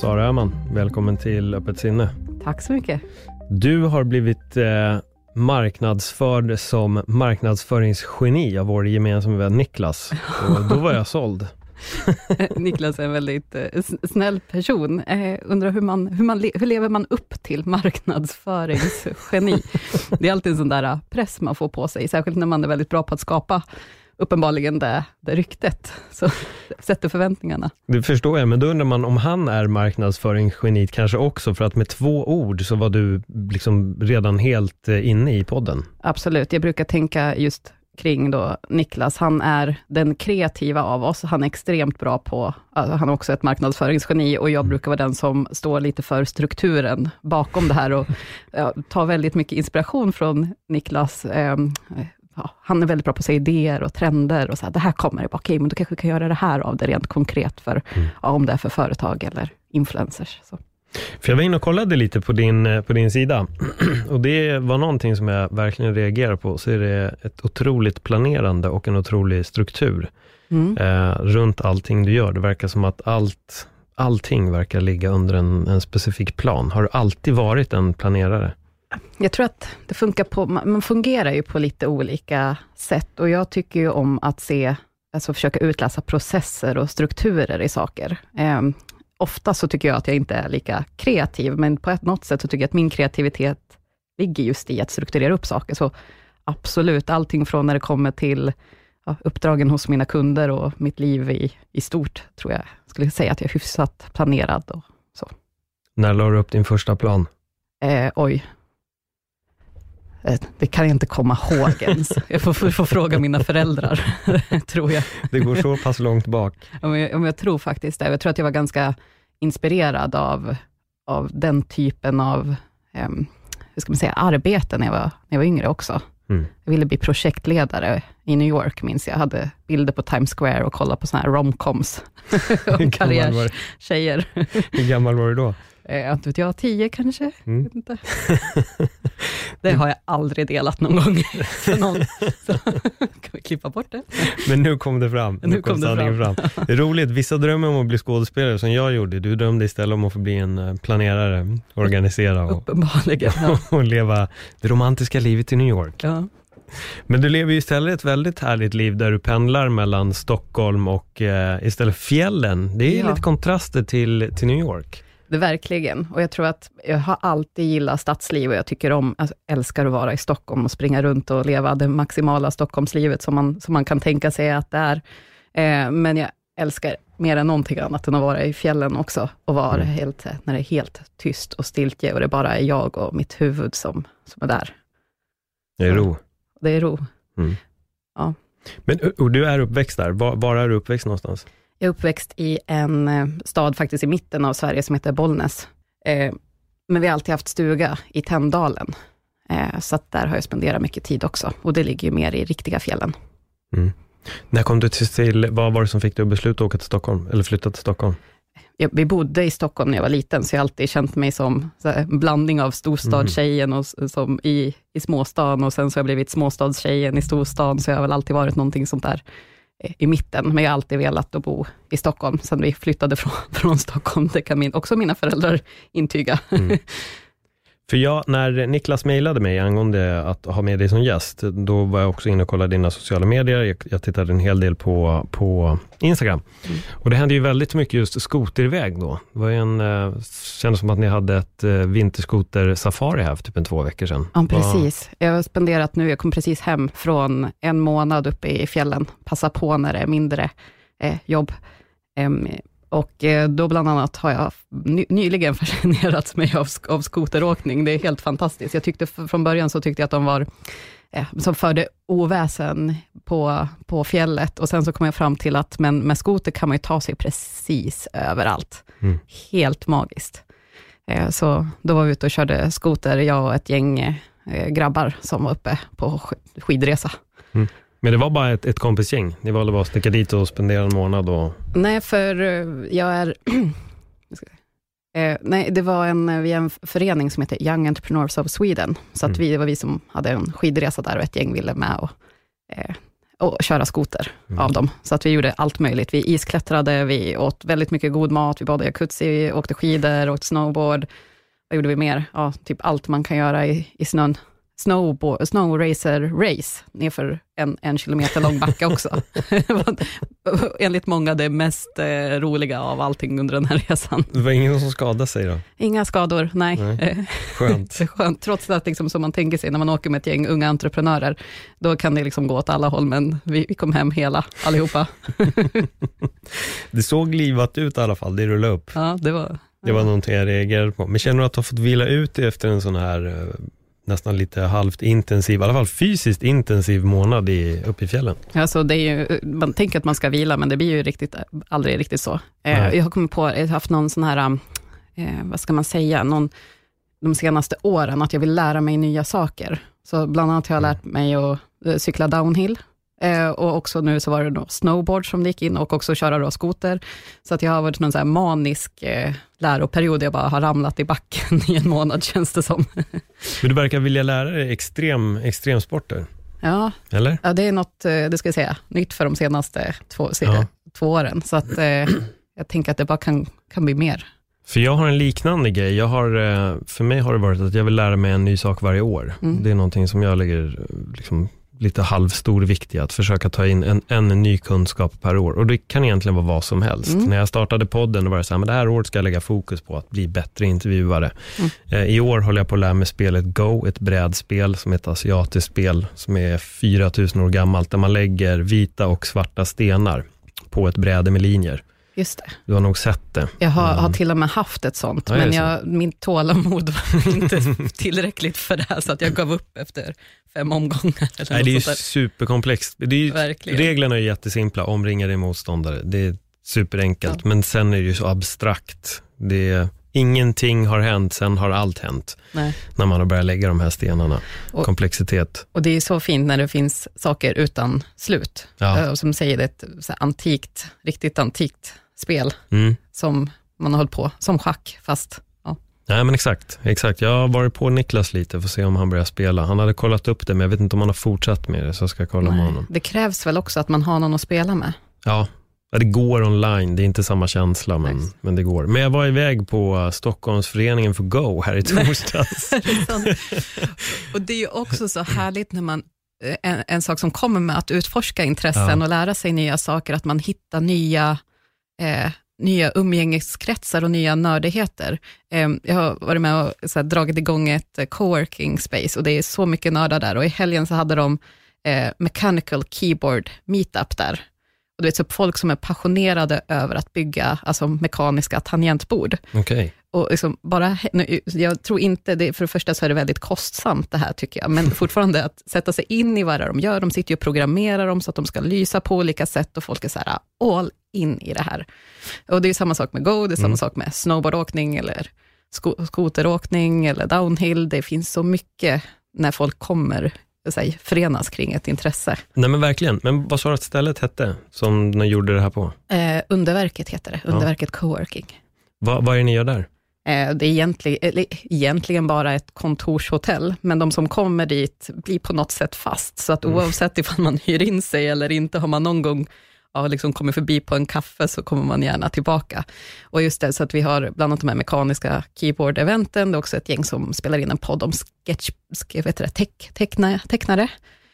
Sara Öhman, välkommen till Öppet sinne. Tack så mycket. Du har blivit eh, marknadsförd som marknadsföringsgeni av vår gemensamma vän Niklas. Och då var jag såld. Niklas är en väldigt eh, snäll person. Eh, undrar hur, man, hur, man, hur lever man upp till marknadsföringsgeni? Det är alltid en sån där eh, press man får på sig, särskilt när man är väldigt bra på att skapa uppenbarligen det, det ryktet, så sätter förväntningarna. Det förstår jag, men då undrar man om han är marknadsföringsgenit kanske också, för att med två ord så var du liksom redan helt eh, inne i podden. Absolut, jag brukar tänka just kring då Niklas, han är den kreativa av oss, han är extremt bra på, alltså han är också ett marknadsföringsgeni och jag mm. brukar vara den som står lite för strukturen bakom det här och ja, tar väldigt mycket inspiration från Niklas eh, ja, han är väldigt bra på att säga idéer och trender och så här, det här kommer, okej, okay, men då kanske vi kan göra det här av det rent konkret, för, mm. ja, om det är för företag eller influencers. Så. För jag var inne och kollade lite på din, eh, på din sida och det var någonting som jag verkligen reagerar på, så är det ett otroligt planerande och en otrolig struktur mm. eh, runt allting du gör. Det verkar som att allt, allting verkar ligga under en, en specifik plan. Har du alltid varit en planerare? Jag tror att det funkar på, man fungerar ju på lite olika sätt och jag tycker ju om att se, alltså försöka utläsa processer och strukturer i saker. Eh, ofta så tycker jag att jag inte är lika kreativ, men på ett något sätt så tycker jag att min kreativitet ligger just i att strukturera upp saker. Så absolut, allting från när det kommer till ja, uppdragen hos mina kunder och mitt liv i, i stort, tror jag skulle säga att jag är hyfsat planerad och så. När la du upp din första plan? Eh, oj, det kan jag inte komma ihåg ens. Jag får, får fråga mina föräldrar, tror jag. Det går så pass långt bak. Om jag, om jag tror faktiskt det. Jag tror att jag var ganska inspirerad av, av den typen av um, hur ska man säga, arbete när jag var, när jag var yngre också. Mm. Jag ville bli projektledare i New York, minns jag. Jag hade bilder på Times Square och kollade på såna här romcoms om karriärtjejer. Hur gammal var du då? Eh, inte vet jag, tio kanske? Mm. Inte. det har jag aldrig delat någon gång för någon. Så kan vi klippa bort det? Men nu kom det fram. Nu, nu kom, kom det fram. fram. Det är roligt, vissa drömmer om att bli skådespelare som jag gjorde. Du drömde istället om att få bli en eh, planerare, organisera och, Uppenbarligen, ja. och leva det romantiska livet i New York. Ja. Men du lever ju istället ett väldigt härligt liv där du pendlar mellan Stockholm och eh, istället fjällen. Det är ja. lite kontraster till, till New York. Verkligen. Och jag tror att jag har alltid gillat stadsliv och jag tycker om, alltså, älskar att vara i Stockholm och springa runt och leva det maximala Stockholmslivet som man, som man kan tänka sig att det är. Eh, men jag älskar mer än någonting annat än att vara i fjällen också och vara mm. helt, när det är helt tyst och stiltje och det bara är jag och mitt huvud som, som är där. Det är ro. Det är ro. Mm. Ja. Men och du är uppväxt där. Var, var är du uppväxt någonstans? Jag är uppväxt i en eh, stad faktiskt i mitten av Sverige som heter Bollnäs. Eh, men vi har alltid haft stuga i Tänndalen. Eh, så där har jag spenderat mycket tid också. Och det ligger ju mer i riktiga fjällen. Mm. När kom du till, vad var det som fick dig att besluta att åka till Stockholm, eller flytta till Stockholm? Jag, vi bodde i Stockholm när jag var liten, så jag har alltid känt mig som en blandning av storstadstjejen och, som i, i småstan, och sen så har jag blivit småstadstjejen i storstan, så jag har väl alltid varit någonting sånt där i mitten, men jag har alltid velat att bo i Stockholm, sen vi flyttade från, från Stockholm. Det kan min, också mina föräldrar intyga. Mm. För jag, när Niklas mejlade mig angående att ha med dig som gäst, då var jag också inne och kollade dina sociala medier. Jag, jag tittade en hel del på, på Instagram. Mm. Och det hände ju väldigt mycket just skoteriväg då. Det var en, eh, kändes som att ni hade ett eh, vinterskoter-safari här för typ en två veckor sedan. Ja, precis. Jag har spenderat nu, jag kom precis hem från en månad uppe i fjällen. Passa på när det är mindre eh, jobb. Och eh, då bland annat har jag ny, nyligen fascinerats mig av, av skoteråkning. Det är helt fantastiskt. Jag tyckte från början så tyckte jag att de var eh, som förde oväsen på, på fjället och sen så kom jag fram till att men med skoter kan man ju ta sig precis överallt. Mm. Helt magiskt. Eh, så då var vi ute och körde skoter, jag och ett gäng grabbar som var uppe på skidresa. Mm. Men det var bara ett, ett kompisgäng? Ni valde bara att sticka dit och spendera en månad? Och... Nej, för eh, jag är... eh, nej, det var en, vi är en förening som heter Young Entrepreneurs of Sweden, så att mm. vi, det var vi som hade en skidresa där och ett gäng ville med och eh, och köra skoter mm. av dem. Så att vi gjorde allt möjligt. Vi isklättrade, vi åt väldigt mycket god mat, vi badade i jacuzzi, åkte skidor, åkte snowboard. Vad gjorde vi mer? Ja, typ allt man kan göra i, i snön snowboard, snowracer race nerför en, en kilometer lång backe också. Enligt många det mest eh, roliga av allting under den här resan. Det var ingen som skadade sig då? Inga skador, nej. nej. Skönt. Skönt. Trots att liksom, som man tänker sig när man åker med ett gäng unga entreprenörer, då kan det liksom gå åt alla håll, men vi, vi kom hem hela allihopa. det såg livat ut i alla fall, det rullade upp. Ja, det var det var någonting jag reagerade på. Men känner du att du har fått vila ut dig efter en sån här eh, nästan lite halvt intensiv, i alla fall fysiskt intensiv månad i, uppe i fjällen. Alltså det är ju, man tänker att man ska vila, men det blir ju riktigt, aldrig riktigt så. Eh, jag har kommit på, jag har haft någon sån här, eh, vad ska man säga, någon, de senaste åren, att jag vill lära mig nya saker. Så bland annat har jag lärt mig att eh, cykla downhill, Eh, och också nu så var det då snowboard som det gick in och också köra då skoter. Så att jag har varit någon så manisk eh, läroperiod, jag bara har ramlat i backen i en månad känns det som. Men du verkar vilja lära dig extrem, extremsporter? Ja, Eller? ja, det är något, eh, det ska jag säga, nytt för de senaste två, ja. två åren. Så att, eh, jag tänker att det bara kan, kan bli mer. För jag har en liknande grej. Jag har, eh, för mig har det varit att jag vill lära mig en ny sak varje år. Mm. Det är någonting som jag lägger liksom, lite halvstor vikt i att försöka ta in en, en ny kunskap per år. Och det kan egentligen vara vad som helst. Mm. När jag startade podden var det så här, men det här året ska jag lägga fokus på att bli bättre intervjuare. Mm. Eh, I år håller jag på att lära mig spelet Go, ett brädspel som är ett asiatiskt spel som är 4000 år gammalt, där man lägger vita och svarta stenar på ett bräde med linjer. Just det. Du har nog sett det. Jag har, mm. har till och med haft ett sånt, ja, men jag, min tålamod var inte tillräckligt för det här, så att jag gav upp efter fem omgångar. Eller Nej, det är ju superkomplext. Det är ju, reglerna är jättesimpla, omringa din motståndare. Det är superenkelt, ja. men sen är det ju så abstrakt. Det är, ingenting har hänt, sen har allt hänt. Nej. När man har börjat lägga de här stenarna. Och, Komplexitet. Och det är så fint när det finns saker utan slut. Ja. Som säger det, ett så antikt, riktigt antikt spel mm. som man har hållit på, som schack, fast Nej men exakt, exakt. Jag har varit på Niklas lite för att se om han börjar spela. Han hade kollat upp det, men jag vet inte om han har fortsatt med det, så jag ska kolla Nej, med honom. Det krävs väl också att man har någon att spela med? Ja, det går online. Det är inte samma känsla, men, men det går. Men jag var iväg på Stockholmsföreningen för Go här i torsdags. och det är ju också så härligt när man eh, en, en, sak som kommer med att utforska intressen ja. och lära sig nya saker, att man hittar nya eh, nya umgängeskretsar och nya nördigheter. Ehm, jag har varit med och så här, dragit igång ett eh, coworking space och det är så mycket nördar där och i helgen så hade de eh, mechanical keyboard meetup där. Och du vet, så folk som är passionerade över att bygga alltså, mekaniska tangentbord. Okay. Och liksom bara, jag tror inte, det, för det första så är det väldigt kostsamt det här tycker jag, men fortfarande att sätta sig in i vad de gör, de sitter ju och programmerar dem så att de ska lysa på olika sätt och folk är så här all in i det här. Och det är samma sak med Go, det är samma mm. sak med snowboardåkning eller sko skoteråkning eller downhill. Det finns så mycket när folk kommer säg, förenas kring ett intresse. Nej men verkligen. Men vad sa du att stället hette, som ni gjorde det här på? Eh, Underverket heter det, Underverket ja. Coworking. Va, vad är det ni gör där? Eh, det är egentligen, egentligen bara ett kontorshotell, men de som kommer dit blir på något sätt fast, så att mm. oavsett ifall man hyr in sig eller inte, har man någon gång ja, liksom kommit förbi på en kaffe så kommer man gärna tillbaka. Och just det, så att vi har bland annat de här mekaniska keyboard-eventen, det är också ett gäng som spelar in en podd om sketch, vet det, teck, teckna, tecknare.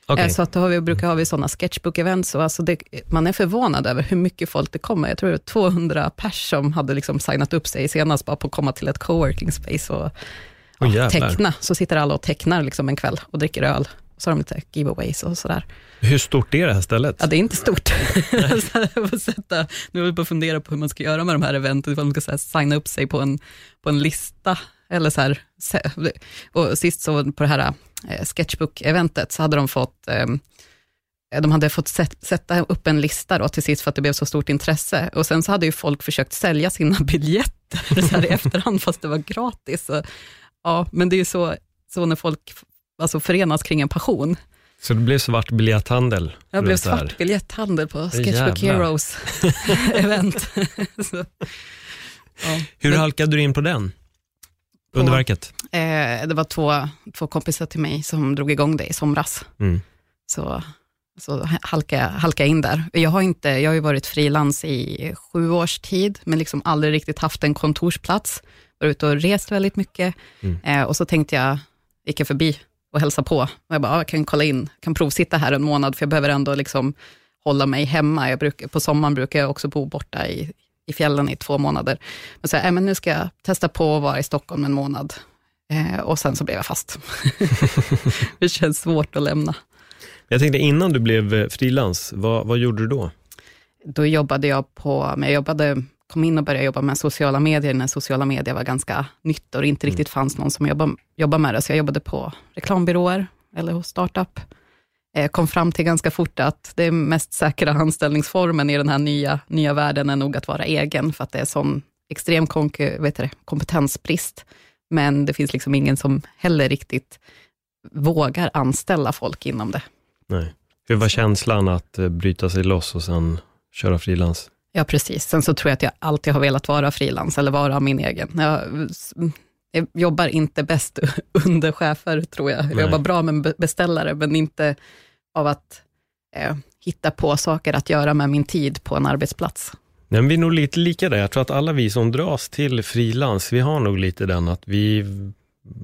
Okay. Eh, så att då har vi, brukar ha vi sådana sketchbook-events, alltså man är förvånad över hur mycket folk det kommer. Jag tror det var 200 pers som hade liksom signat upp sig senast bara på att komma till ett coworking space och oh, teckna. Så sitter alla och tecknar liksom en kväll och dricker öl. Så har de lite giveaways och sådär. Hur stort är det här stället? Ja, det är inte stort. jag sätta, nu håller jag på att fundera på hur man ska göra med de här eventen, ifall man ska så här, signa upp sig på en, på en lista. Eller så här, och sist så på det här eh, sketchbook-eventet så hade de fått ehm, eh, de hade fått sätta upp en lista då till sist för att det blev så stort intresse. Och sen så hade ju folk försökt sälja sina biljetter så här i efterhand, fast det var gratis. Så, ja, men det är ju så, så när folk alltså, förenas kring en passion. Så det blev svart biljetthandel? Det blev svart biljetthandel på Sketchbook Heroes event. så, ja. Hur Men, halkade du in på den? Underverket? Eh, det var två, två kompisar till mig som drog igång det i somras. Mm. Så så jag halka in där. Jag har, inte, jag har ju varit frilans i sju års tid, men liksom aldrig riktigt haft en kontorsplats. Varit ute och rest väldigt mycket. Mm. Eh, och så tänkte jag, gick jag förbi och hälsade på. Och jag bara, jag kan kolla in, kan provsitta här en månad, för jag behöver ändå liksom hålla mig hemma. Jag brukar, på sommaren brukar jag också bo borta i, i fjällen i två månader. Men så här, äh, men nu ska jag testa på att vara i Stockholm en månad. Eh, och sen så blev jag fast. det känns svårt att lämna. Jag tänkte innan du blev eh, frilans, vad, vad gjorde du då? Då jobbade jag på, jag jobbade, kom in och började jobba med sociala medier, när sociala medier var ganska nytt och det inte mm. riktigt fanns någon som jobbade, jobbade med det. Så jag jobbade på reklambyråer eller hos startup. Eh, kom fram till ganska fort att det mest säkra anställningsformen i den här nya, nya världen är nog att vara egen, för att det är sån extrem det, kompetensbrist. Men det finns liksom ingen som heller riktigt vågar anställa folk inom det. Nej. Hur var känslan att eh, bryta sig loss och sen köra frilans? Ja, precis. Sen så tror jag att jag alltid har velat vara frilans, eller vara min egen. Jag, jag jobbar inte bäst under chefer, tror jag. Jag jobbar bra med beställare, men inte av att eh, hitta på saker att göra med min tid på en arbetsplats. Men vi är nog lite lika där. Jag tror att alla vi som dras till frilans, vi har nog lite den att vi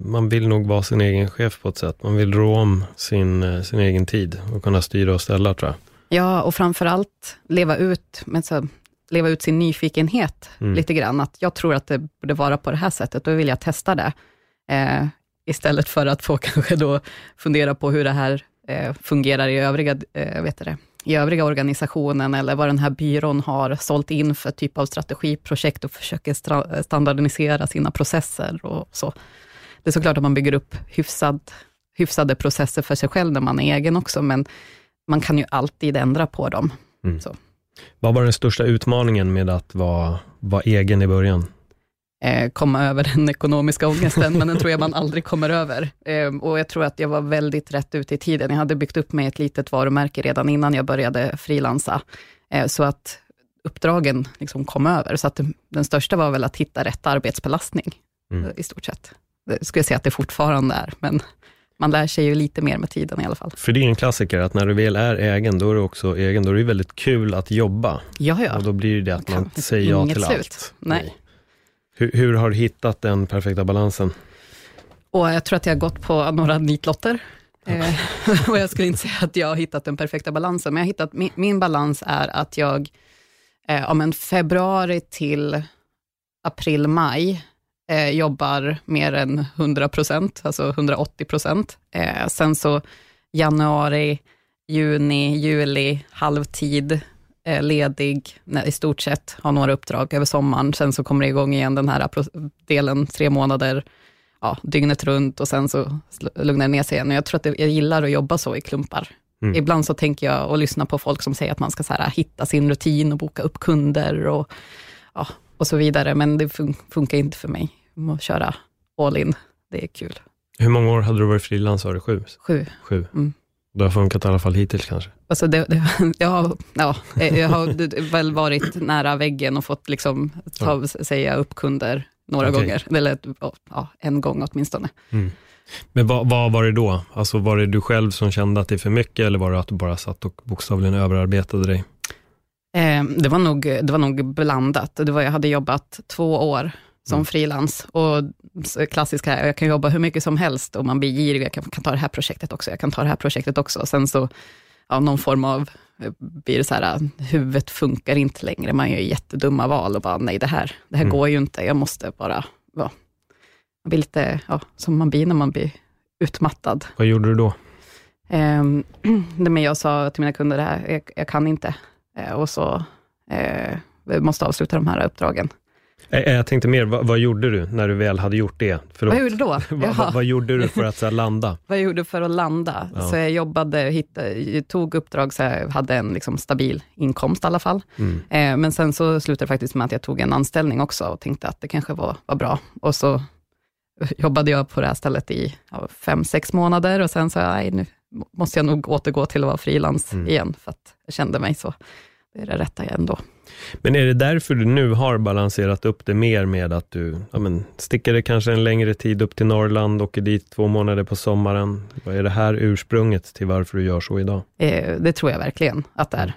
man vill nog vara sin egen chef på ett sätt. Man vill rå om sin, eh, sin egen tid och kunna styra och ställa tror jag. Ja, och framförallt leva ut, men så, leva ut sin nyfikenhet mm. lite grann. Att jag tror att det borde vara på det här sättet, då vill jag testa det. Eh, istället för att få kanske då fundera på hur det här eh, fungerar i övriga, eh, vet det, i övriga organisationen, eller vad den här byrån har sålt in för typ av strategiprojekt och försöker standardisera sina processer och så. Det är såklart att man bygger upp hyfsad, hyfsade processer för sig själv när man är egen också, men man kan ju alltid ändra på dem. Mm. Vad var den största utmaningen med att vara, vara egen i början? Eh, komma över den ekonomiska ångesten, men den tror jag man aldrig kommer över. Eh, och jag tror att jag var väldigt rätt ute i tiden. Jag hade byggt upp mig ett litet varumärke redan innan jag började frilansa, eh, så att uppdragen liksom kom över. Så att den största var väl att hitta rätt arbetsbelastning, mm. i stort sett. Det skulle jag säga att det fortfarande är, men man lär sig ju lite mer med tiden i alla fall. För det är en klassiker, att när du väl är egen, då är du också egen, då är det väldigt kul att jobba. Ja, ja. Och då blir det att man säger ja till slut. allt. Nej. Hur, hur, har du hittat den perfekta balansen? Och jag tror att jag har gått på några nitlotter. Eh, och jag skulle inte säga att jag har hittat den perfekta balansen, men jag har hittat, min, min balans är att jag, eh, om en februari till april, maj, eh, jobbar mer än 100 procent, alltså 180 procent. Eh, sen så januari, juni, juli, halvtid, eh, ledig, nej, i stort sett, har några uppdrag över sommaren. Sen så kommer det igång igen den här delen, tre månader, ja, dygnet runt och sen så lugnar det ner sig igen. Och jag tror att det, jag gillar att jobba så i klumpar. Mm. Ibland så tänker jag och lyssna på folk som säger att man ska så här, hitta sin rutin och boka upp kunder och, ja, och så vidare, men det fun funkar inte för mig att köra all in. Det är kul. Hur många år hade du varit frilans? Sju. Sju. Sju. Mm. Det har funkat i alla fall hittills kanske? Alltså det, det, jag, har, ja, jag har väl varit nära väggen och fått liksom ta, säga upp kunder några okay. gånger, eller ja, en gång åtminstone. Mm. Men vad, vad, var det då? Alltså var det du själv som kände att det är för mycket, eller var det att du bara satt och bokstavligen överarbetade dig? Eh, det, var nog, det var nog blandat. Det var, jag hade jobbat två år som mm. frilans. Och klassiska, jag kan jobba hur mycket som helst och man blir girig, jag kan, kan, ta det här projektet också, jag kan ta det här projektet också. Sen så, ja, någon form av, blir det så här, huvudet funkar inte längre, man gör jättedumma val och bara, nej det här, det här mm. går ju inte, jag måste bara, ja, man blir lite, ja, som man blir när man blir utmattad. Vad gjorde du då? Eh, men jag sa till mina kunder, det här, jag, jag kan inte. Eh, och så, eh, vi måste avsluta de här uppdragen. Eh, eh, jag tänkte mer, vad, vad, gjorde du när du väl hade gjort det? Förlåt. Vad gjorde då? vad, vad, vad, gjorde du för att så här, landa? vad jag gjorde för att landa? Ja. Så jag jobbade, hittade, tog uppdrag så jag hade en liksom, stabil inkomst i alla fall. Mm. Eh, men sen så slutade det faktiskt med att jag tog en anställning också och tänkte att det kanske var, var bra. Och så jobbade jag på det här stället i ja, fem, sex månader och sen jag, nej, nu måste jag nog återgå till att vara frilans mm. igen, för att jag kände mig så, det är det rätta ändå. Men är det därför du nu har balanserat upp det mer med att du ja, men, sticker det kanske en längre tid upp till Norrland, åker dit två månader på sommaren? Vad är det här ursprunget till varför du gör så idag? Eh, det tror jag verkligen att det är.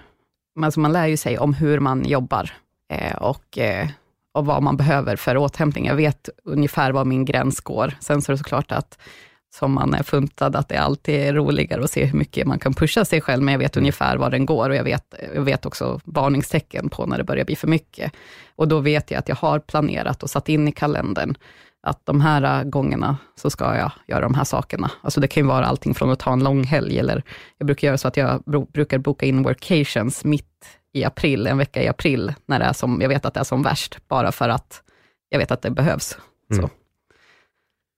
Alltså man lär ju sig om hur man jobbar eh, och, eh, och vad man behöver för återhämtning. Jag vet ungefär var min gräns går. Sen så är det såklart att som man är funtad, att det alltid är roligare att se hur mycket man kan pusha sig själv, men jag vet mm. ungefär var den går och jag vet, jag vet också varningstecken på när det börjar bli för mycket. Och då vet jag att jag har planerat och satt in i kalendern, att de här gångerna så ska jag göra de här sakerna. Alltså det kan ju vara allting från att ta en lång helg, eller jag brukar göra så att jag brukar boka in workations mitt i april, en vecka i april, när det är som, jag vet att det är som värst, bara för att jag vet att det behövs. Mm. Så.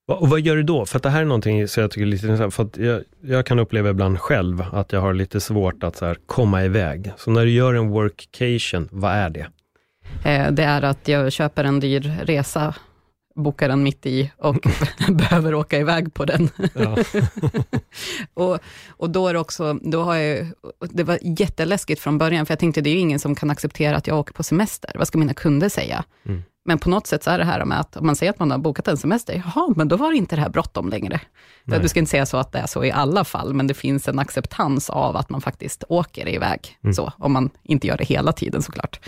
Och vad gör du då? För det här är någonting som jag tycker är lite intressant, för jag, jag, kan uppleva ibland själv att jag har lite svårt att så här, komma iväg. Så när du gör en workcation, vad är det? Eh, det är att jag köper en dyr resa, bokar den mitt i och behöver åka iväg på den. och, och då är det också, då har jag, det var jätteläskigt från början, för jag tänkte det är ju ingen som kan acceptera att jag åker på semester. Vad ska mina kunder säga? Mm. Men på något sätt så är det här med att om man säger att man har bokat en semester, jaha, men då var det inte det här bråttom längre. Nej. Du ska inte säga så att det är så i alla fall, men det finns en acceptans av att man faktiskt åker iväg, mm. så, om man inte gör det hela tiden såklart.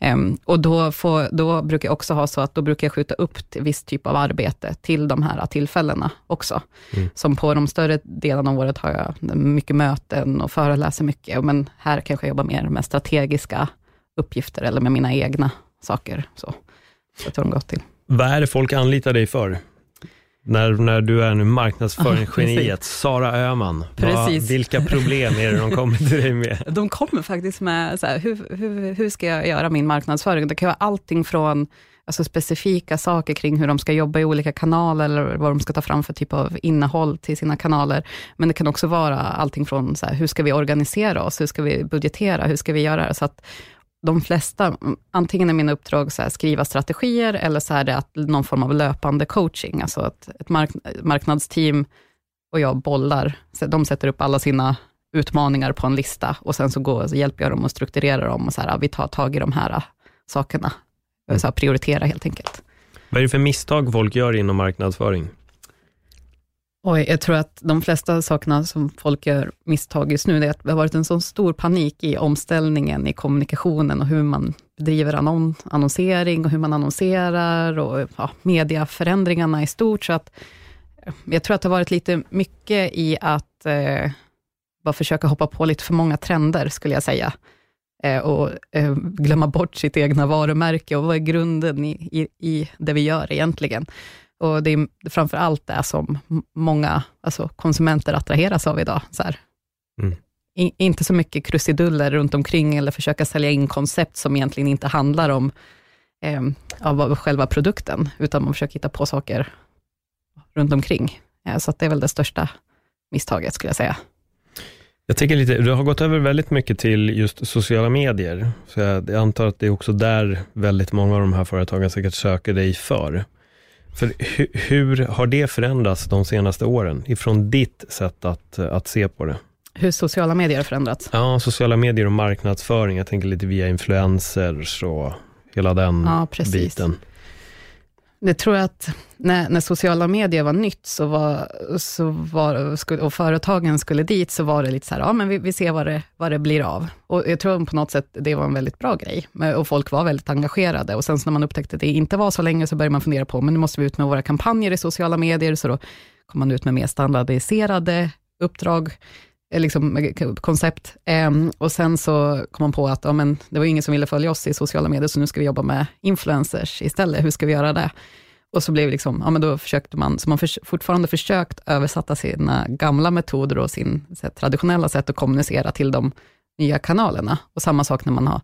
Um, och då, får, då brukar jag också ha så att då brukar jag skjuta upp viss typ av arbete till de här tillfällena också. Mm. Som på de större delarna av året har jag mycket möten och föreläser mycket, men här kanske jag jobbar mer med strategiska uppgifter eller med mina egna saker. Så. Så tror de gått till. Vad är det folk anlitar dig för? När, när du är nu marknadsföringsgeniet, Sara Öhman, vad, vilka problem är det de kommer till dig med? De kommer faktiskt med, så här, hur, hur, hur ska jag göra min marknadsföring? Det kan vara allting från alltså specifika saker kring hur de ska jobba i olika kanaler, eller vad de ska ta fram för typ av innehåll till sina kanaler. Men det kan också vara allting från, så här, hur ska vi organisera oss? Hur ska vi budgetera? Hur ska vi göra det? Så att de flesta, antingen är mina uppdrag så här, skriva strategier, eller så är det att någon form av löpande coaching, alltså att ett mark marknadsteam och jag bollar, så de sätter upp alla sina utmaningar på en lista, och sen så, går, så hjälper jag dem att strukturera dem, och så här, vi tar tag i de här sakerna, mm. så här, prioritera helt enkelt. Vad är det för misstag folk gör inom marknadsföring? Oj, jag tror att de flesta sakerna som folk gör misstag just nu, det är att det har varit en sån stor panik i omställningen i kommunikationen och hur man bedriver annon annonsering och hur man annonserar och ja, mediaförändringarna i stort. Så att eh, jag tror att det har varit lite mycket i att eh, bara försöka hoppa på lite för många trender, skulle jag säga. Eh, och eh, glömma bort sitt egna varumärke och vad är grunden i, i, i det vi gör egentligen. Och det är framför allt det som många alltså konsumenter attraheras av idag. Så mm. I, inte så mycket krusiduller runt omkring eller försöka sälja in koncept som egentligen inte handlar om eh, av själva produkten, utan man försöker hitta på saker runt omkring. Eh, så det är väl det största misstaget, skulle jag säga. Jag tänker lite, du har gått över väldigt mycket till just sociala medier, så jag antar att det är också där väldigt många av de här företagen säkert söker dig för. För hur, hur har det förändrats de senaste åren, ifrån ditt sätt att, att se på det? Hur sociala medier har förändrats? Ja, sociala medier och marknadsföring. Jag tänker lite via influencers och hela den ja, biten. Jag tror att när, när sociala medier var nytt så var, så var, och företagen skulle dit, så var det lite så här, ja men vi, vi ser vad det, vad det blir av. Och jag tror på något sätt det var en väldigt bra grej. Och folk var väldigt engagerade. Och sen när man upptäckte att det inte var så länge, så började man fundera på, men nu måste vi ut med våra kampanjer i sociala medier, så då kom man ut med mer standardiserade uppdrag, Eh, liksom, eh, koncept. Um, och sen så kom man på att ja, men, det var ingen som ville följa oss i sociala medier, så nu ska vi jobba med influencers istället. Hur ska vi göra det? Och så blev liksom, ja men då försökte man, så man för, fortfarande försökt översätta sina gamla metoder och sin här, traditionella sätt att kommunicera till de nya kanalerna. Och samma sak när man har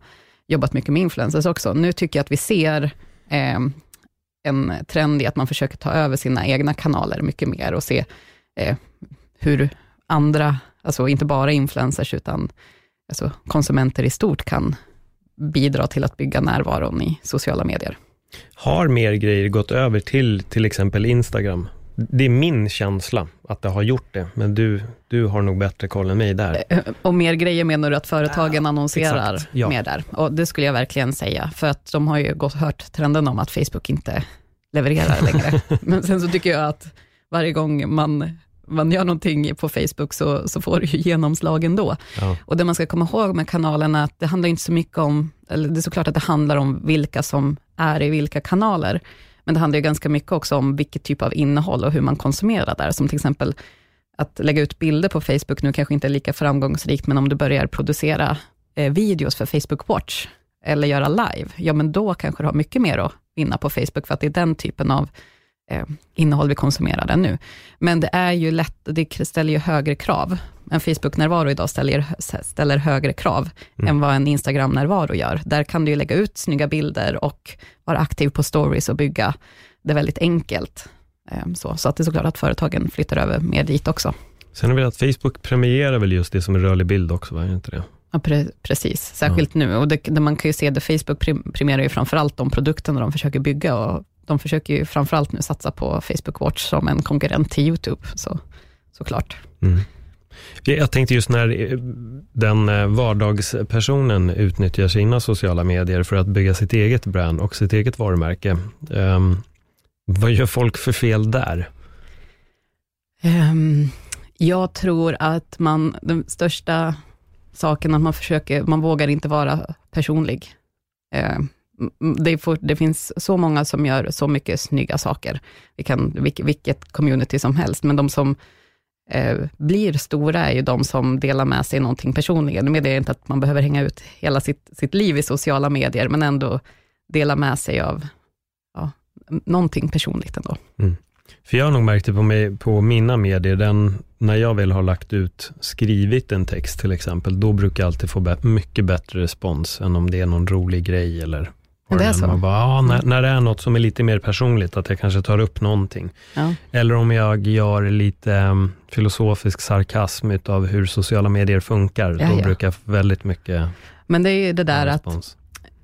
jobbat mycket med influencers också. Nu tycker jag att vi ser eh, en trend i att man försöker ta över sina egna kanaler mycket mer och se eh, hur andra, alltså inte bara influencers, utan alltså konsumenter i stort kan bidra till att bygga närvaron i sociala medier. Har mer grejer gått över till till exempel Instagram? det är min känsla att det har gjort det, men du, du har nog bättre koll än mig där. Eh, och mer grejer menar du att företagen ja, annonserar exakt, ja. mer där? Och det skulle jag verkligen säga, för att de har ju gått, hört trenden om att Facebook inte levererar längre. men sen så tycker jag att varje gång man man gör någonting på Facebook så, så får det ju genomslag ändå. Ja. Och det man ska komma ihåg med kanalen är att det handlar inte så mycket om, eller det är såklart att det handlar om vilka som är i vilka kanaler, men det handlar ju ganska mycket också om vilket typ av innehåll och hur man konsumerar där, som till exempel att lägga ut bilder på Facebook nu kanske inte är lika framgångsrikt, men om du börjar producera eh, videos för Facebook Watch, eller göra live, ja men då kanske du har mycket mer att vinna på Facebook, för att det är den typen av eh, innehåll vi konsumerar nu. Men det är ju lätt, det ställer ju högre krav. En Facebook-närvaro idag ställer, ställer högre krav mm. än vad en Instagram-närvaro gör. Där kan du ju lägga ut snygga bilder och vara aktiv på stories och bygga det väldigt enkelt. Eh, så, så att det är såklart att företagen flyttar över mer dit också. Sen är det väl att Facebook premierar väl just det som är rörlig bild också, var det inte det? Ja, pre precis. Särskilt ja. nu. Och det, det man kan ju se att Facebook premierar ju framförallt de produkterna de försöker bygga och de försöker ju framförallt nu satsa på Facebook Watch som en konkurrent till YouTube, så, såklart. Mm. Jag tänkte just när eh, den eh, vardagspersonen utnyttjar sina sociala medier för att bygga sitt eget brand och sitt eget varumärke. Um, vad gör folk för fel där? Um, jag tror att man, den största saken, att man försöker, man vågar inte vara personlig. Uh, Mm, det, får, det, finns så många som gör så mycket snygga saker. Vi kan, vilket community som helst, men de som eh, blir stora är ju de som delar med sig någonting personligen. Nu menar jag inte att man behöver hänga ut hela sitt, sitt liv i sociala medier, men ändå dela med sig av ja, någonting personligt ändå. Mm. För jag har nog märkt det på, mig, på mina medier, den, när jag väl har lagt ut, skrivit en text till exempel, då brukar jag alltid få mycket bättre respons än om det är någon rolig grej eller det är så? Man bara, ja, när, när det är något som är lite mer personligt, att jag kanske tar upp någonting. Ja. Eller om jag gör lite um, filosofisk sarkasm av hur sociala medier funkar, ja, då brukar jag väldigt mycket Men det är ju det där att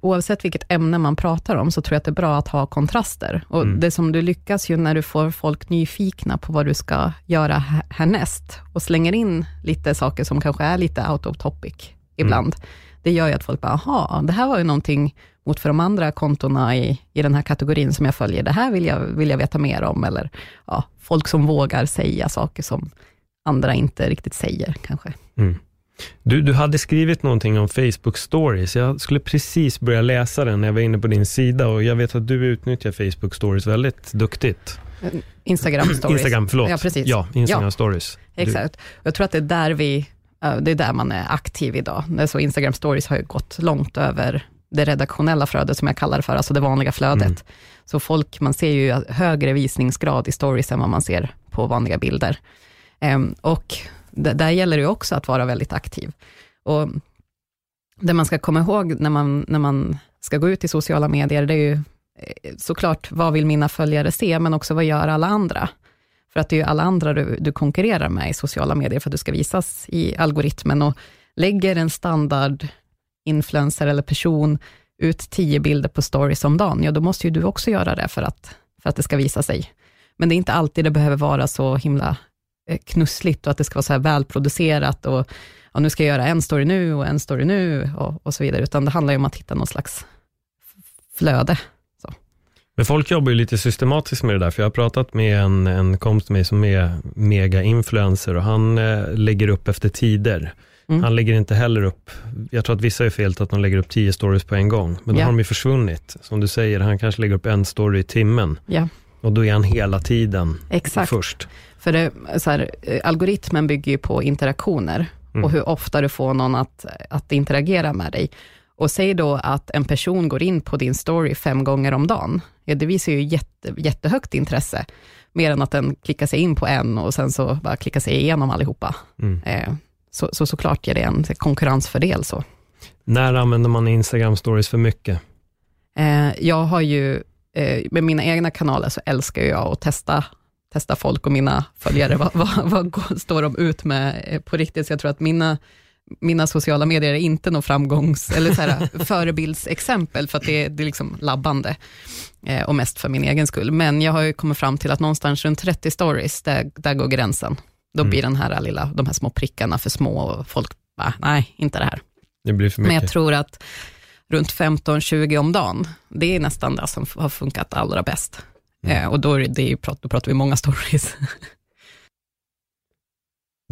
oavsett vilket ämne man pratar om, så tror jag att det är bra att ha kontraster. Och mm. det som du lyckas ju när du får folk nyfikna på vad du ska göra härnäst, och slänger in lite saker som kanske är lite out of topic ibland. Mm. Det gör ju att folk bara, aha, det här var ju någonting mot för de andra kontona i, i den här kategorin som jag följer, det här vill jag, vill jag veta mer om, eller ja, folk som vågar säga saker som andra inte riktigt säger kanske. Mm. Du, du hade skrivit någonting om Facebook stories. Jag skulle precis börja läsa den när jag var inne på din sida och jag vet att du utnyttjar Facebook stories väldigt duktigt. Instagram stories. Instagram, förlåt. Ja, precis. Ja, Instagram ja. stories. Exakt. Jag tror att det är där vi det är där man är aktiv idag. Så Instagram stories har ju gått långt över det redaktionella flödet, som jag kallar det för, alltså det vanliga flödet. Mm. Så folk, man ser ju högre visningsgrad i stories än vad man ser på vanliga bilder. Um, och där gäller det också att vara väldigt aktiv. Och det man ska komma ihåg när man, när man ska gå ut i sociala medier, det är ju eh, såklart, vad vill mina följare se, men också vad gör alla andra? För att det är ju alla andra du, du konkurrerar med i sociala medier, för att du ska visas i algoritmen. Och lägger en standard influencer eller person ut tio bilder på stories om dagen, ja då måste ju du också göra det för att, för att det ska visa sig. Men det är inte alltid det behöver vara så himla eh, knussligt och att det ska vara så här välproducerat och ja, nu ska jag göra en story nu och en story nu och, och så vidare, utan det handlar ju om att hitta någon slags flöde. Men folk jobbar ju lite systematiskt med det där, för jag har pratat med en, en kompis med som är mega-influencer och han eh, lägger upp efter tider. Mm. Han lägger inte heller upp, jag tror att vissa är fel att de lägger upp tio stories på en gång, men då yeah. har de ju försvunnit. Som du säger, han kanske lägger upp en story i timmen. Yeah. Och då är han hela tiden Exakt. först. För det, så här, eh, algoritmen bygger ju på interaktioner mm. och hur ofta du får någon att, att interagera med dig. Och säg då att en person går in på din story fem gånger om dagen. Ja, det visar ju jätte, jättehögt intresse, mer än att den klickar sig in på en och sen så bara klickar sig igenom allihopa. Mm. Eh, så, så såklart ger det en konkurrensfördel. Så. När använder man Instagram stories för mycket? Eh, jag har ju, eh, med mina egna kanaler så älskar jag att testa, testa folk och mina följare. vad, vad, vad står de ut med eh, på riktigt? Så jag tror att mina mina sociala medier är inte någon framgångs eller så här, förebildsexempel, för att det, det är liksom labbande eh, och mest för min egen skull. Men jag har ju kommit fram till att någonstans runt 30 stories, där, där går gränsen. Då mm. blir den här lilla, de här små prickarna för små och folk bara, nej, inte det här. Det blir för mycket. Men jag tror att runt 15-20 om dagen, det är nästan det som har funkat allra bäst. Mm. Eh, och då, är det, då pratar vi många stories.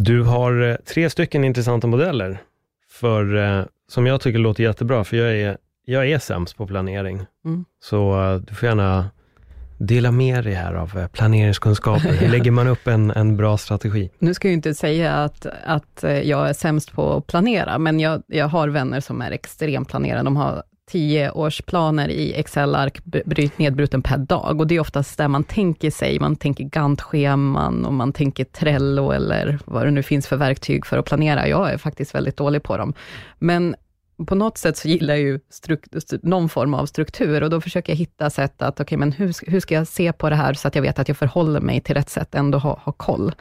Du har eh, tre stycken intressanta modeller, för, eh, som jag tycker låter jättebra, för jag är, jag är sämst på planering. Mm. Så eh, du får gärna dela med dig här av planeringskunskaper. Hur lägger man upp en, en bra strategi? Nu ska jag inte säga att, att jag är sämst på att planera, men jag, jag har vänner som är extremplanerare. De har tioårsplaner i Excel-ark nedbruten per dag. Och det är oftast där man tänker sig, man tänker Gantt-scheman och man tänker Trello eller vad det nu finns för verktyg för att planera. Jag är faktiskt väldigt dålig på dem. Men på något sätt så gillar jag ju någon form av struktur och då försöker jag hitta sätt att, okej, okay, men hur, hur ska jag se på det här så att jag vet att jag förhåller mig till rätt sätt, ändå ha, ha koll.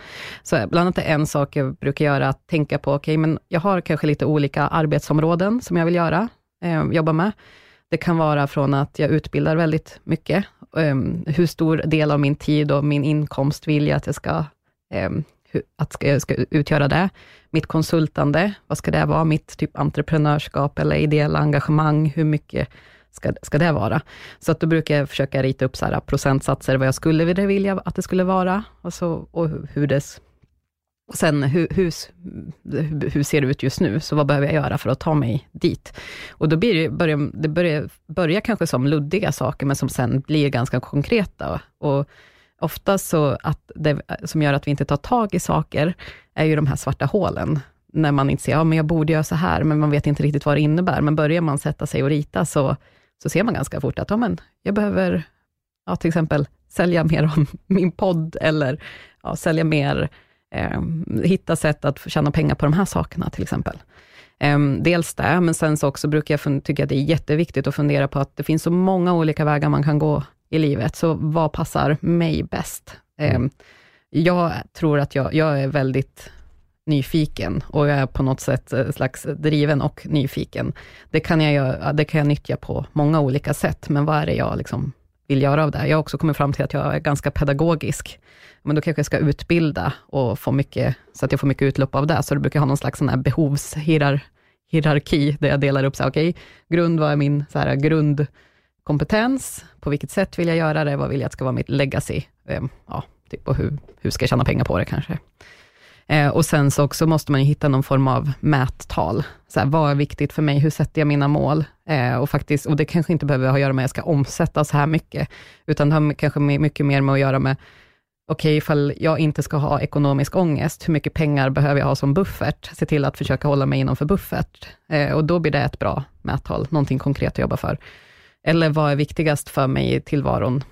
Så bland annat är en sak jag brukar göra, att tänka på, okej, okay, men jag har kanske lite olika arbetsområden som jag vill göra eh, jobba med. Det kan vara från att jag utbildar väldigt mycket. Eh, hur stor del av min tid och min inkomst vill jag att jag ska, eh, att ska, ska utgöra det. Mitt konsultande, vad ska det vara? Mitt typ entreprenörskap eller ideella engagemang, hur mycket ska, ska det vara? Så att då brukar jag försöka rita upp så här procentsatser, vad jag skulle vilja att det skulle vara, och, så, och hur det och sen hur, hur, hur ser det ut just nu? Så vad behöver jag göra för att ta mig dit? Och då blir det, börjar, det börjar, börjar kanske som luddiga saker, men som sen blir ganska konkreta. Och ofta så att det som gör att vi inte tar tag i saker, är ju de här svarta hålen. När man inte ser, ja men jag borde göra så här, men man vet inte riktigt vad det innebär. Men börjar man sätta sig och rita, så, så ser man ganska fort att, ja men jag behöver, ja, till exempel sälja mer om min podd, eller ja, sälja mer eh, hitta sätt att tjäna pengar på de här sakerna till exempel. Eh, dels det, men sen så också brukar jag tycka att det är jätteviktigt att fundera på att det finns så många olika vägar man kan gå i livet, så vad passar mig bäst? Eh, jag tror att jag, jag är väldigt nyfiken och jag är på något sätt eh, slags driven och nyfiken. Det kan jag, det kan jag nyttja på många olika sätt, men vad är det jag liksom vill göra av det? Jag har också kommit fram till att jag är ganska pedagogisk men då kanske jag ska utbilda och få mycket, så att jag får mycket utlopp av det. Så då brukar jag ha någon slags sån här behovshierarki, där jag delar upp, så här, okay, grund, vad är min så här, grundkompetens? På vilket sätt vill jag göra det? Vad vill jag att ska vara mitt legacy? Ehm, ja, typ, och hur, hur ska jag tjäna pengar på det kanske? Eh, och sen så också måste man hitta någon form av mättal. Så här, vad är viktigt för mig? Hur sätter jag mina mål? Eh, och, faktiskt, och det kanske inte behöver ha att göra med att jag ska omsätta så här mycket, utan det har kanske mycket mer med att göra med okej, okay, ifall jag inte ska ha ekonomisk ångest, hur mycket pengar behöver jag ha som buffert? Se till att försöka hålla mig innanför buffert. Eh, och då blir det ett bra mättal, någonting konkret att jobba för. Eller vad är viktigast för mig i tillvaron?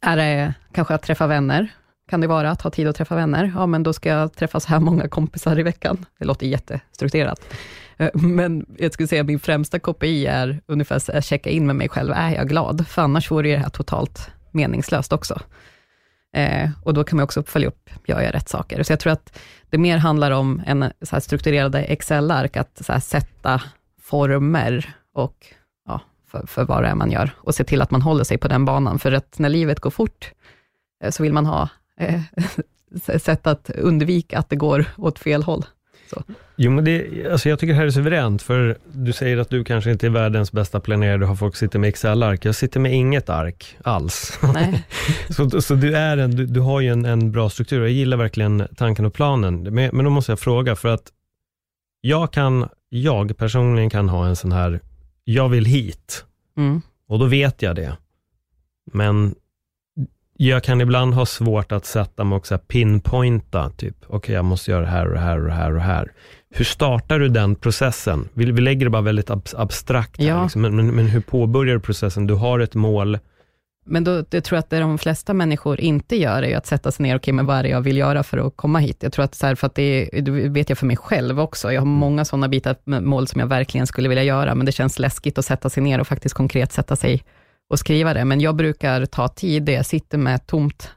Är det kanske att träffa vänner? Kan det vara att ha tid att träffa vänner? Ja, men då ska jag träffa så här många kompisar i veckan. Det låter jättestrukturerat. Eh, men jag skulle säga att min främsta KPI är ungefär att checka in med mig själv, är jag glad? För annars vore det här totalt meningslöst också. Eh, och då kan man också följa upp, gör jag rätt saker? Så jag tror att det mer handlar om en så här strukturerade Excel-ark, att så sätta former och ja, för, för vad det är man gör och se till att man håller sig på den banan. För att när livet går fort, eh, så vill man ha eh, sätt att undvika att det går åt fel håll. Så. Jo, men det, alltså jag tycker det här är suveränt, för du säger att du kanske inte är världens bästa planerare, du har folk som sitter med Excel-ark. Jag sitter med inget ark alls. Så så du, är en, du, du har ju en, en, bra struktur. Jag gillar verkligen tanken och planen. Men, men då måste jag fråga, för att jag kan, jag personligen kan ha en sån här, jag vill hit. Mm. Och då vet jag det. Men jag kan ibland ha svårt att sätta mig och pinpointa, typ, okej, okay, jag måste göra det här och det här och det här och det här. Hur startar du den processen? Vi, vi lägger det bara väldigt ab abstrakt, här, ja. liksom. men, men, men, hur påbörjar du processen? Du har ett mål. Men då, jag tror att det de flesta människor inte gör, är att sätta sig ner, okej, okay, men vad är det jag vill göra för att komma hit? Jag tror att, så här, för att det, det vet jag för mig själv också, jag har många sådana bitar, mål som jag verkligen skulle vilja göra, men det känns läskigt att sätta sig ner och faktiskt konkret sätta sig och skriva det, men jag brukar ta tid där jag sitter med ett tomt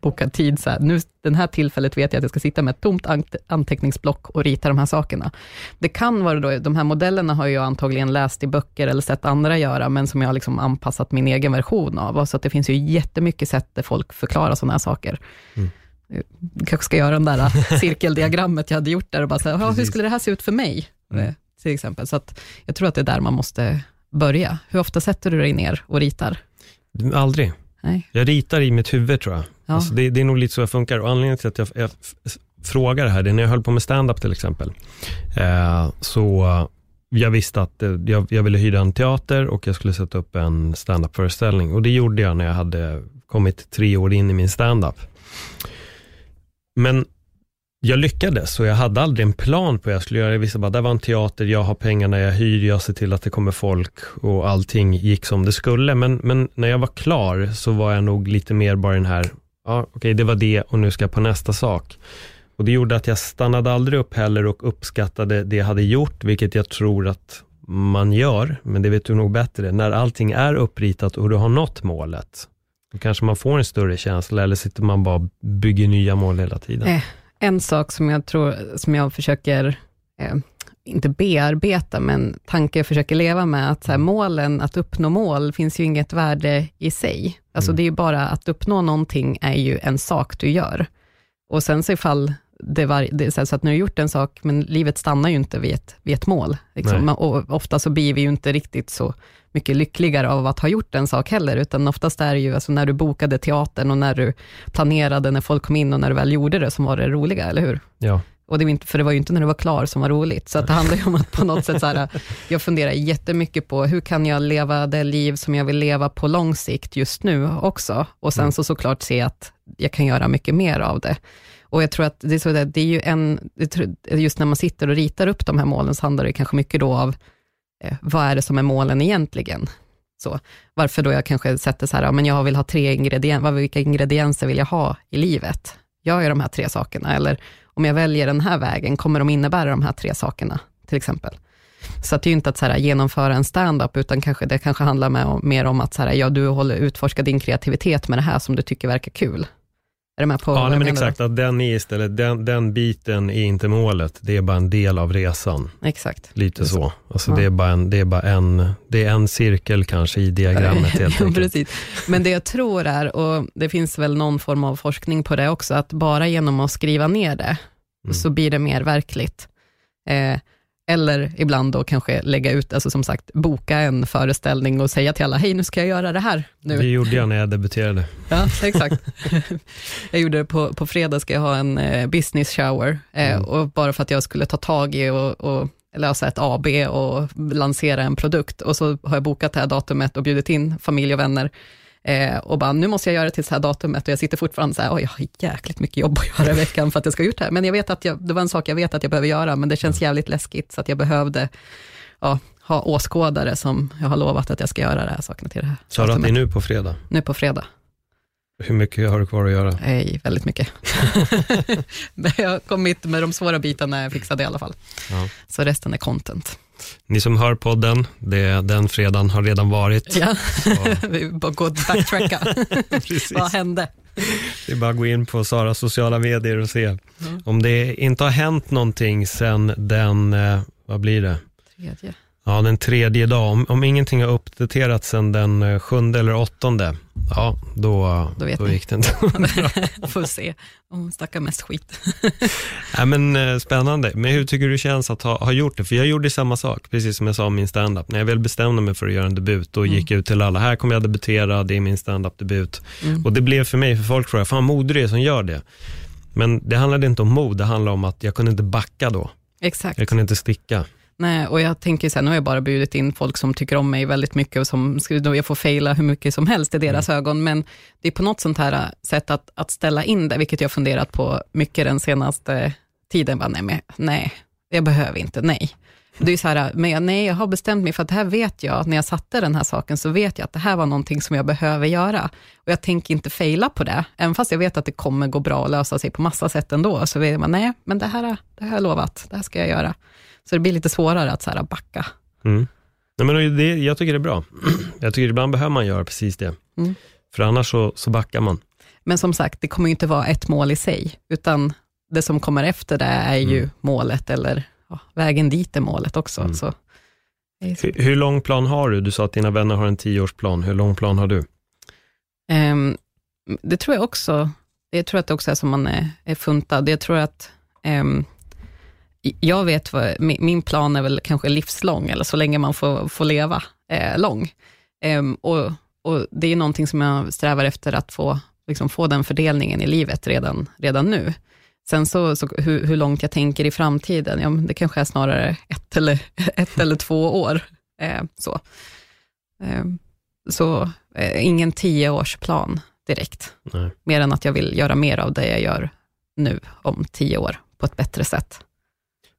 bokad tid, så här, nu, den här tillfället vet jag att jag ska sitta med ett tomt anteckningsblock och rita de här sakerna. Det kan vara då, de här modellerna har jag antagligen läst i böcker eller sett andra göra, men som jag har liksom anpassat min egen version av, så att det finns ju jättemycket sätt där folk förklarar sådana här saker. Mm. Jag kanske ska göra den där cirkeldiagrammet jag hade gjort där och bara säga, hur skulle det här se ut för mig? Mm. Till exempel. Så att jag tror att det är där man måste börja. Hur ofta sätter du dig ner och ritar? Aldrig. Nej. Jag ritar i mitt huvud tror jag. Ja. Alltså det, det, är nog lite så jag funkar. Och anledningen till att jag, jag frågar det här, det är när jag höll på med stand-up till exempel. Eh, så jag visste att eh, jag, jag, ville hyra en teater och jag skulle sätta upp en stand-up-föreställning. Och det gjorde jag när jag hade kommit tre år in i min stand-up. Men jag lyckades och jag hade aldrig en plan på vad jag skulle göra. Jag visste bara, det var en teater, jag har pengarna, jag hyr, jag ser till att det kommer folk och allting gick som det skulle. Men, men när jag var klar så var jag nog lite mer bara den här, ja okej okay, det var det och nu ska jag på nästa sak. Och det gjorde att jag stannade aldrig upp heller och uppskattade det jag hade gjort, vilket jag tror att man gör, men det vet du nog bättre. När allting är uppritat och du har nått målet, då kanske man får en större känsla, eller sitter man bara och bygger nya mål hela tiden. Eh, en sak som jag tror, som jag försöker, eh, inte bearbeta, men tanke jag försöker leva med, att så här, målen, att uppnå mål, finns ju inget värde i sig. Alltså mm. det är ju bara att uppnå någonting är ju en sak du gör. Och sen så ifall det var, det, så, att nu har gjort en sak, men livet stannar ju inte vid ett, vid ett mål. Liksom. Och ofta så blir vi ju inte riktigt så mycket lyckligare av att ha gjort en sak heller, utan oftast är det ju alltså när du bokade teatern och när du planerade, när folk kom in och när du väl gjorde det, som var det roliga, eller hur? Ja. Och det var inte, för det var ju inte när du var klar som var roligt, så det handlar ju om att på något sätt, så här, jag funderar jättemycket på, hur kan jag leva det liv som jag vill leva på lång sikt just nu också? Och sen mm. så såklart se att jag kan göra mycket mer av det. Och jag tror att det är, så där, det är ju en, just när man sitter och ritar upp de här målen, så handlar det kanske mycket då av, eh, vad är det som är målen egentligen? Så, varför då jag kanske sätter så här, men jag vill ha tre ingredienser, vilka ingredienser vill jag ha i livet? Gör jag de här tre sakerna? Eller om jag väljer den här vägen, kommer de innebära de här tre sakerna, till exempel? Så att det är ju inte att så här, genomföra en stand-up, utan kanske, det kanske handlar med, mer om att så här, ja, du håller, utforska din kreativitet med det här som du tycker verkar kul. Är du med på Ja, nej, men exakt. Att den är istället, den, den biten är inte målet. Det är bara en del av resan. Exakt. Lite så. Alltså ja. det, är bara en, det är bara en, det är en cirkel kanske i diagrammet helt enkelt. Precis. Men det jag tror är, och det finns väl någon form av forskning på det också, att bara genom att skriva ner det, mm. så blir det mer verkligt. Eh, eller ibland då kanske lägga ut, alltså som sagt, boka en föreställning och säga till alla, hej nu ska jag göra det här. Nu. Det gjorde jag när jag debuterade. Ja, exakt. jag gjorde det på, på fredag, ska jag ha en eh, business shower, eh, mm. och bara för att jag skulle ta tag i och, och lösa ett AB och lansera en produkt. Och så har jag bokat det här datumet och bjudit in familj och vänner. Eh, och bara, nu måste jag göra det till det här datumet och jag sitter fortfarande så här, oj, jag har jäkligt mycket jobb att göra i veckan för att jag ska ut det här. Men jag vet att jag, det var en sak jag vet att jag behöver göra, men det känns jävligt läskigt, så att jag behövde ja, ha åskådare som jag har lovat att jag ska göra det här sakerna till det här. Sa du att det är nu på fredag? Nu på fredag. Hur mycket har du kvar att göra? Nej, väldigt mycket. jag har kommit med de svåra bitarna jag fixade i alla fall. Ja. Så resten är content. Ni som hör podden, det, den fredagen har redan varit. Ja, vi bara gå och backtracka. Vad hände? Det är bara att gå in på Saras sociala medier och se. Mm. Om det inte har hänt någonting sen den, eh, vad blir det? Tredje. Ja, den tredje dag. Om, om ingenting har uppdaterats sen den eh, sjunde eller åttonde, ja, då, då, då gick det inte Får se. Hon snackar mest skit. ja, men, eh, spännande. Men hur tycker du känns att ha, ha gjort det? För jag gjorde samma sak, precis som jag sa om min standup. När jag väl bestämde mig för att göra en debut, då mm. gick jag ut till alla, här kommer jag debutera, det är min standup-debut. Mm. Och det blev för mig, för folk jag, fan modig är som gör det. Men det handlade inte om mod, det handlade om att jag kunde inte backa då. Exakt. Jag kunde inte sticka. Nej, och jag tänker så här, nu har jag bara bjudit in folk som tycker om mig väldigt mycket och som jag får fejla hur mycket som helst i deras mm. ögon, men det är på något sånt här äh, sätt att, att ställa in det, vilket jag funderat på mycket den senaste tiden. Bara, nej, men, nej, jag behöver inte, nej. Det är så här, men jag, nej, jag har bestämt mig för att det här vet jag, när jag satte den här saken, så vet jag att det här var någonting som jag behöver göra. Och jag tänker inte fejla på det, även fast jag vet att det kommer gå bra att lösa sig på massa sätt ändå. Så vet man, nej, men det här, det här har jag lovat, det här ska jag göra. Så det blir lite svårare att så här, backa. Mm. Nej, men det, jag tycker det är bra. Jag tycker ibland behöver man göra precis det. Mm. För annars så, så backar man. Men som sagt, det kommer ju inte vara ett mål i sig, utan det som kommer efter det är ju mm. målet, eller ja, vägen dit är målet också. Mm. Så, hur, hur, lång plan har du? Du sa att dina vänner har en tioårsplan. Hur lång plan har du? Um, det tror jag också. Jag tror att det också är som man är, är funtad. Jag tror att um, jag vet vad, min plan är väl kanske livslång, eller så länge man får, får leva eh, lång. Um, och, och, Det är någonting som jag strävar efter att få, liksom få den fördelningen i livet redan, redan nu. Sen så, så hur, hur, långt jag tänker i framtiden, ja, det kanske är snarare ett eller, ett eller två år. Eh, så eh, så eh, ingen tioårsplan direkt, Nej. mer än att jag vill göra mer av det jag gör nu om tio år på ett bättre sätt.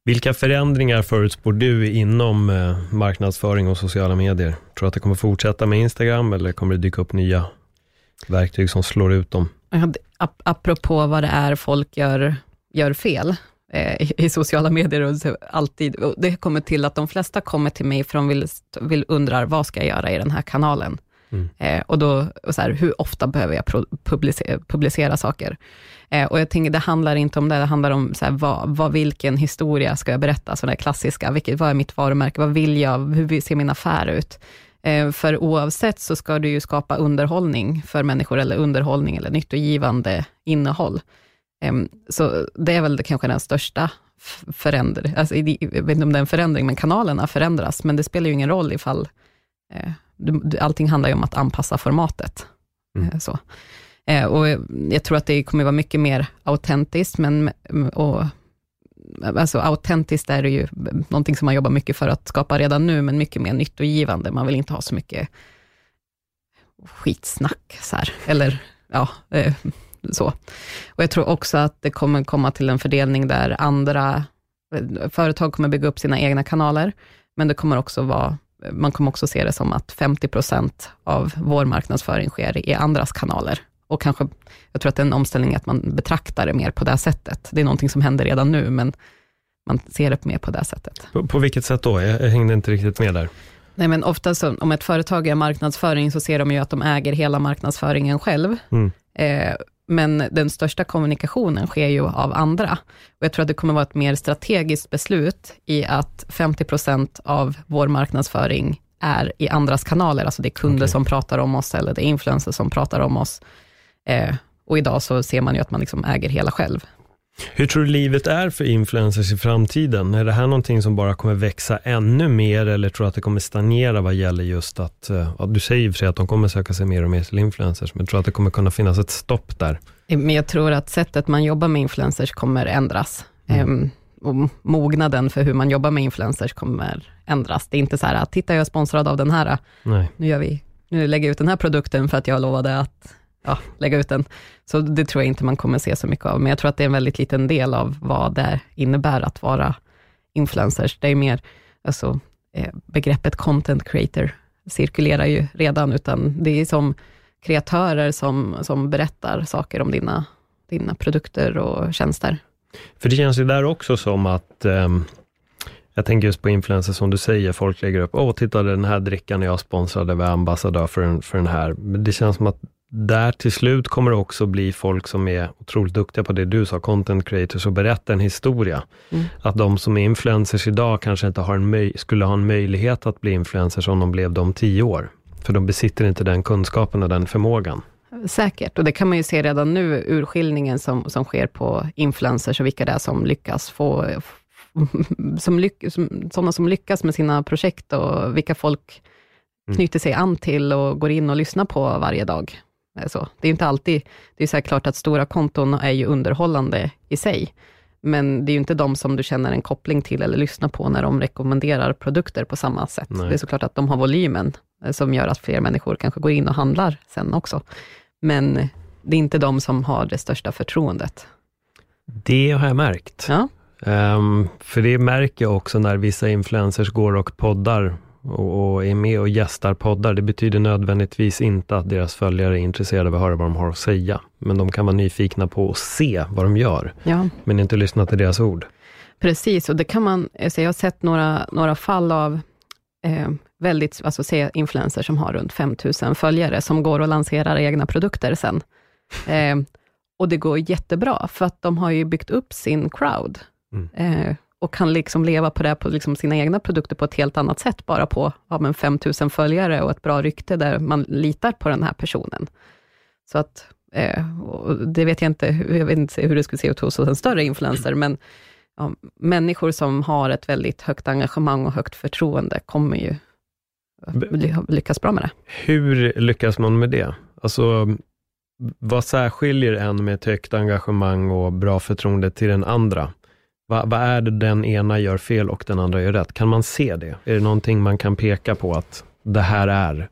Vilka förändringar förutspår du inom eh, marknadsföring och sociala medier? Tror du att det kommer fortsätta med Instagram eller kommer det dyka upp nya verktyg som slår ut dem? apropå vad det är folk gör, gör fel eh, i sociala medier, och alltid, och det kommer till att de flesta kommer till mig för de vill, vill undrar, vad ska jag göra i den här kanalen? Mm. Eh, och då, och så här, hur ofta behöver jag publicera, publicera saker? Eh, och jag tänker, det handlar inte om det, det handlar om så här, vad, vad, vilken historia ska jag berätta, så klassiska, vilket, vad är mitt varumärke, vad vill jag, hur ser min affär ut? Eh, för oavsett så ska du ju skapa underhållning för människor, eller underhållning eller nyttogivande innehåll. Ehm, så det är väl kanske den största förändringen, alltså, jag vet inte om det är en förändring, men kanalerna förändras, men det spelar ju ingen roll ifall, eh, allting handlar ju om att anpassa formatet. Mm. Eh, så. Eh, och jag tror att det kommer vara mycket mer autentiskt, men och alltså autentiskt är det ju någonting som man jobbar mycket för att skapa redan nu, men mycket mer nyttogivande. Man vill inte ha så mycket skitsnack, så här. eller ja, eh, så. Och jag tror också att det kommer komma till en fördelning där andra eh, företag kommer bygga upp sina egna kanaler, men det kommer också vara man kommer också se det som att 50 procent av vår marknadsföring sker i andras kanaler. Och kanske, jag tror att är en omställning att man betraktar det mer på det sättet. Det är någonting som händer redan nu, men man ser det mer på det sättet. På, på vilket sätt då? Jag, jag hängde inte riktigt med där. Nej, men ofta så, om ett företag gör marknadsföring, så ser de ju att de äger hela marknadsföringen själv. Mm. Eh, men den största kommunikationen sker ju av andra. Och jag tror att det kommer vara ett mer strategiskt beslut i att 50% av vår marknadsföring är i andras kanaler, alltså det är kunder okay. som pratar om oss, eller det är influencers som pratar om oss. Eh, och idag så ser man ju att man liksom äger hela själv. Hur tror du livet är för influencers i framtiden? Är det här någonting som bara kommer växa ännu mer eller tror du att det kommer stagnera vad gäller just att, eh, ja, du säger ju för sig att de kommer söka sig mer och mer till influencers, men tror du att det kommer kunna finnas ett stopp där? Men jag tror att sättet man jobbar med influencers kommer ändras. Mm. Ehm, och mognaden för hur man jobbar med influencers kommer ändras. Det är inte så här, titta jag är sponsrad av den här, Nej. nu, gör vi, nu lägger jag ut den här produkten för att jag lovade att ja, lägga ut den. Så det tror jag inte man kommer se så mycket av, men jag tror att det är en väldigt liten del av vad det innebär att vara influencers. Det är mer, alltså, eh, begreppet content creator cirkulerar ju redan, utan det är som kreatörer som, som berättar saker om dina, dina produkter och tjänster. För det känns ju där också som att um jag tänker just på influencers som du säger, folk lägger upp, åh titta den här drickan jag sponsrade, var ambassadör för den, för den här. Men det känns som att där till slut kommer det också bli folk som är otroligt duktiga på det du sa, content creators, och berätta en historia. Mm. Att de som är influencers idag kanske inte har en skulle ha en möjlighet att bli influencers om de blev det om tio år. För de besitter inte den kunskapen och den förmågan. Säkert, och det kan man ju se redan nu, urskiljningen som, som sker på influencers och vilka det är som lyckas få, som lyck, som, sådana som lyckas med sina projekt och vilka folk mm. knyter sig an till och går in och lyssnar på varje dag. Så. Det är inte alltid, det är så klart att stora konton är ju underhållande i sig, men det är ju inte de som du känner en koppling till eller lyssnar på när de rekommenderar produkter på samma sätt. Nej. Det är såklart att de har volymen, eh, som gör att fler människor kanske går in och handlar sen också. Men det är inte de som har det största förtroendet. Det har jag märkt. Ja. Um, för det märker jag också när vissa influencers går och poddar och, och, är med och gästar poddar. Det betyder nödvändigtvis inte att deras följare är intresserade av att höra vad de har att säga. Men de kan vara nyfikna på att se vad de gör, ja. men inte lyssna till deras ord. Precis, och det kan man, alltså jag har sett några, några fall av eh, väldigt, alltså se influencers som har runt 5000 följare, som går och lanserar egna produkter sen. Eh, och det går jättebra, för att de har ju byggt upp sin crowd. Mm. Eh, och kan liksom leva på det, på liksom sina egna produkter på ett helt annat sätt, bara på ja, men 5000 följare och ett bra rykte, där man litar på den här personen. Så att, eh, det vet jag inte, jag vet inte hur det skulle se ut hos en större influencer, men ja, människor som har ett väldigt högt engagemang och högt förtroende, kommer ju lyckas bra med det. Hur lyckas man med det? Alltså, vad särskiljer en med ett högt engagemang och bra förtroende till den andra? Vad, vad är det den ena gör fel och den andra gör rätt? Kan man se det? Är det någonting man kan peka på att det här är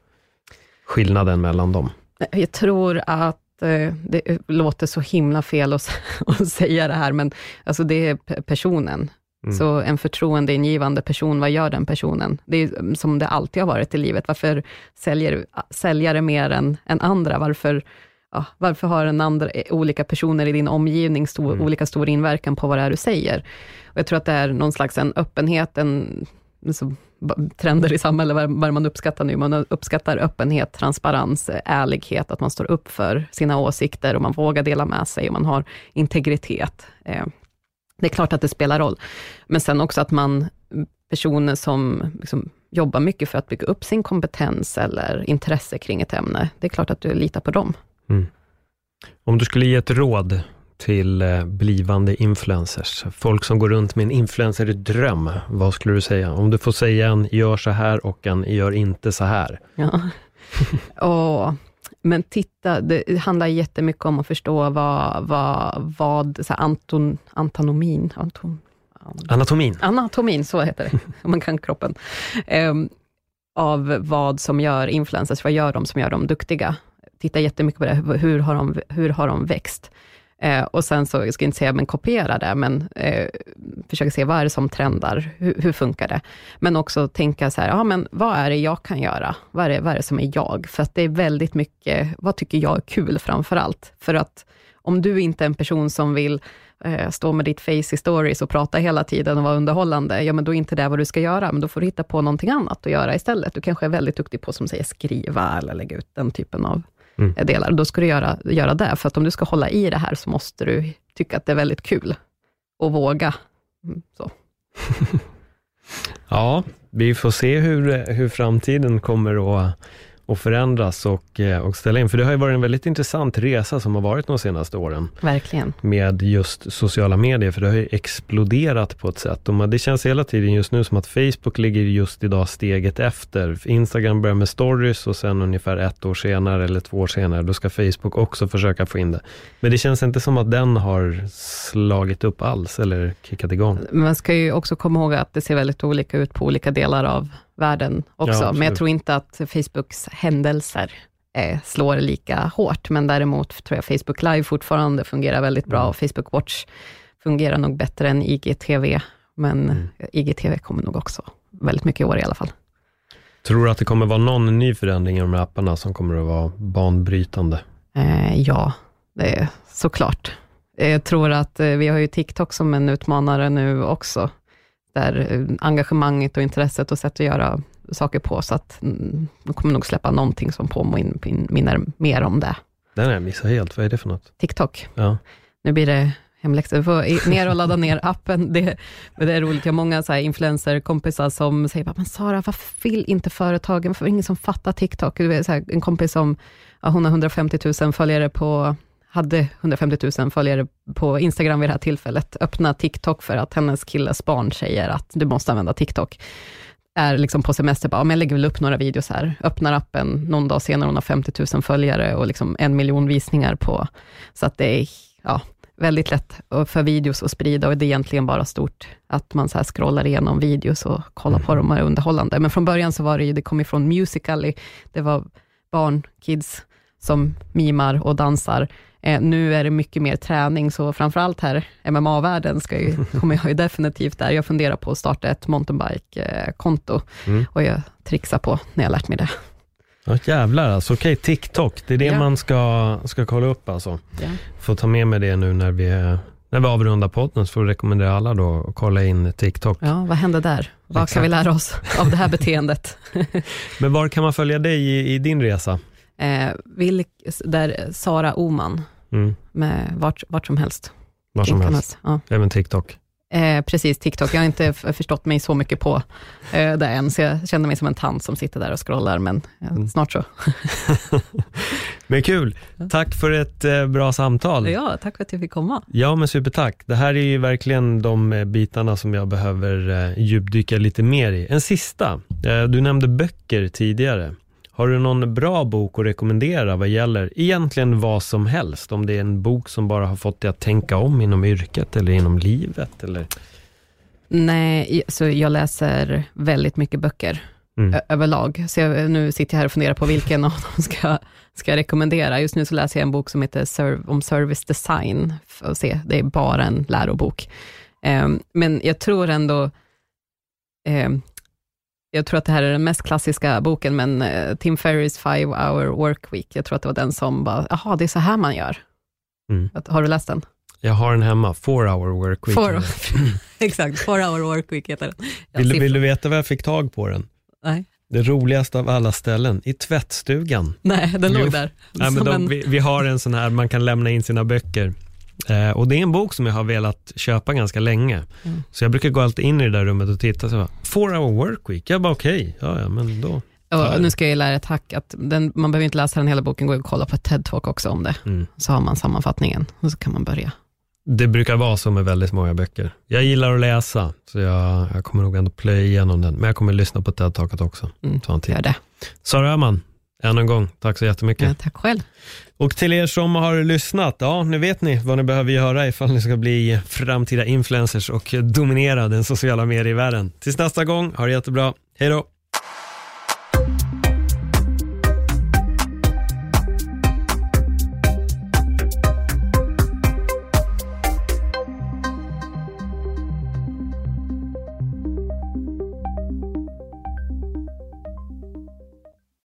skillnaden mellan dem? Jag tror att eh, det låter så himla fel att, att säga det här, men alltså det är personen. Mm. Så en förtroendeingivande person, vad gör den personen? Det är som det alltid har varit i livet. Varför säljer säljare mer än, än andra? Varför ja, varför har en andra, olika personer i din omgivning stor, mm. olika stor inverkan på vad det är du säger? Och jag tror att det är någon slags en öppenhet, en så, trender i samhället, vad man uppskattar nu. Man uppskattar öppenhet, transparens, ärlighet, att man står upp för sina åsikter och man vågar dela med sig och man har integritet. Eh, det är klart att det spelar roll, men sen också att man, personer som liksom jobbar mycket för att bygga upp sin kompetens eller intresse kring ett ämne, det är klart att du litar på dem. Mm. Om du skulle ge ett råd till eh, blivande influencers, folk som går runt med en influencerdröm, vad skulle du säga? Om du får säga en gör så här och en gör inte så här. Ja. oh, men titta, det handlar jättemycket om att förstå vad, vad, vad så anton, antonomin, anton, Anatomin. Anatomin, så heter det, om man kan kroppen. Um, av vad som gör influencers, vad gör de som gör dem duktiga? Titta jättemycket på det, hur har de, hur har de växt? Eh, och sen så, jag ska inte säga men kopiera det, men eh, försöka se vad är det som trendar, hur, hur, funkar det? Men också tänka så här, ja men vad är det jag kan göra? Vad är det, vad är det som är jag? För att det är väldigt mycket, vad tycker jag är kul framför allt? För att om du inte är en person som vill eh, stå med ditt face i stories och prata hela tiden och vara underhållande, ja men då är inte det vad du ska göra, men då får du hitta på någonting annat att göra istället. Du kanske är väldigt duktig på, som säger, skriva eller lägga ut den typen av mm. delar. Då ska du göra, göra det, för att om du ska hålla i det här, så måste du tycka att det är väldigt kul och våga. Mm, så. ja, vi får se hur, hur framtiden kommer att och förändras och, eh, och ställa in. För det har ju varit en väldigt intressant resa som har varit de senaste åren. Verkligen. Med just sociala medier, för det har ju exploderat på ett sätt. Och det känns hela tiden just nu som att Facebook ligger just idag steget efter. Instagram börjar med stories och sen ungefär ett år senare eller två år senare, då ska Facebook också försöka få in det. Men det känns inte som att den har slagit upp alls eller kickat igång. Man ska ju också komma ihåg att det ser väldigt olika ut på olika delar av världen också, ja, men jag tror inte att Facebooks händelser eh, slår lika hårt, men däremot tror jag Facebook Live fortfarande fungerar väldigt bra mm. och Facebook Watch fungerar nog bättre än IGTV, men mm. IGTV kommer nog också väldigt mycket i år i alla fall. Tror du att det kommer vara någon ny förändring i de här apparna som kommer att vara banbrytande? Eh, ja, det är såklart. Jag tror att eh, vi har ju TikTok som en utmanare nu också, där eh, engagemanget och intresset och sätt att göra saker på, så att mm, de kommer nog släppa någonting som påminner mer om det. Den har jag missat helt. Vad är det för något? TikTok. Ja. Nu blir det hemläxa. Du får ner och ladda ner appen. Det, det är roligt. Jag har många så här influencer-kompisar som säger, men Sara, varför vill inte företagen, varför är det ingen som fattar TikTok? Du vet, så här, en kompis som, ja, hon har 150 000 följare på hade 150 000 följare på Instagram vid det här tillfället, öppna TikTok för att hennes killes barn säger att du måste använda TikTok. Är liksom på semester, bara, jag lägger väl upp några videos här. Öppnar appen, någon dag senare hon har 50 000 följare och liksom en miljon visningar på. Så att det är ja, väldigt lätt för videos att sprida och det är egentligen bara stort att man så här scrollar igenom videos och kollar på dem och är underhållande. Men från början så var det ju, det kom ifrån Musical.ly, det var barn, kids, som mimar och dansar. Eh, nu är det mycket mer träning, så framförallt här, MMA-världen ska ju, kommer jag ju definitivt där. Jag funderar på att starta ett mountainbike-konto mm. och jag trixar på när jag lärt mig det. Ja, jävlar alltså. Okej, okay, TikTok, det är det ja. man ska, ska kolla upp alltså. Ja. Får ta med mig det nu när vi, när vi avrundar podden, så får jag rekommendera alla då att kolla in TikTok. Ja, vad hände där? Vad kan vi lära oss av det här beteendet? Men var kan man följa dig i, i din resa? Eh, vilk, där Sara Oman, Mm. med vart, vart som helst. Var som helst. Ja. Även TikTok. Eh, precis, TikTok. Jag har inte förstått mig så mycket på eh, det än, så jag känner mig som en tant som sitter där och scrollar, men eh, Mm. snart så. Men kul. Tack för ett eh, bra samtal. Ja, tack för att jag fick komma. Ja, men supertack. Det här är ju verkligen de eh, bitarna som jag behöver eh, djupdyka lite mer i. En sista. Eh, du nämnde böcker tidigare. Har du någon bra bok att rekommendera vad gäller egentligen vad som helst? Om det är en bok som bara har fått dig att tänka om inom yrket eller inom livet? Eller? Nej, så jag läser väldigt mycket böcker Mm. överlag. Så jag, nu sitter jag här och funderar på vilken av dem ska, ska jag rekommendera. Just nu så läser jag en bok som heter Serv, om service design. För att se, det är bara en lärobok. Ehm, men jag tror ändå, ehm, jag tror att det här är den mest klassiska boken, men eh, Tim Ferrys Five Hour Work Week, jag tror att det var den som bara, jaha, det är så här man gör. Mm. Att- Har du läst den? Jag har en hemma, Four Hour Work Week. Four, exakt, Four Hour Work Week heter den. Vill, vill du veta var jag fick tag på den? Nej. Det roligaste av alla ställen, i tvättstugan. Nej, den Jo. låg där. Nej, men de, en- vi, vi har en sån här, man kan lämna in sina böcker. Eh, och det är en bok som jag har velat köpa ganska länge. Mm. Så jag brukar gå alltid in i det där rummet och titta. Så bara, Four hour work week? Jag bara okej, ja, ja men då. Och nu ska jag lära ett hack, att den, man behöver inte läsa den hela boken, gå och kolla på ett TED-talk också om det. Mm. Så har man sammanfattningen och så kan man börja. Det brukar vara så med väldigt många böcker. Jag gillar att läsa, så jag, jag kommer nog ändå plöja igenom den. Men jag kommer lyssna på TED-talket också. Mm, Ta en tid. Gör det. Sara Öhman, än en gång, tack så jättemycket. Ja, tack själv. Och till er som har lyssnat, ja nu vet ni vad ni behöver göra ifall ni ska bli framtida influencers och dominera den sociala medievärlden. Tills nästa gång, ha det jättebra. Hej då!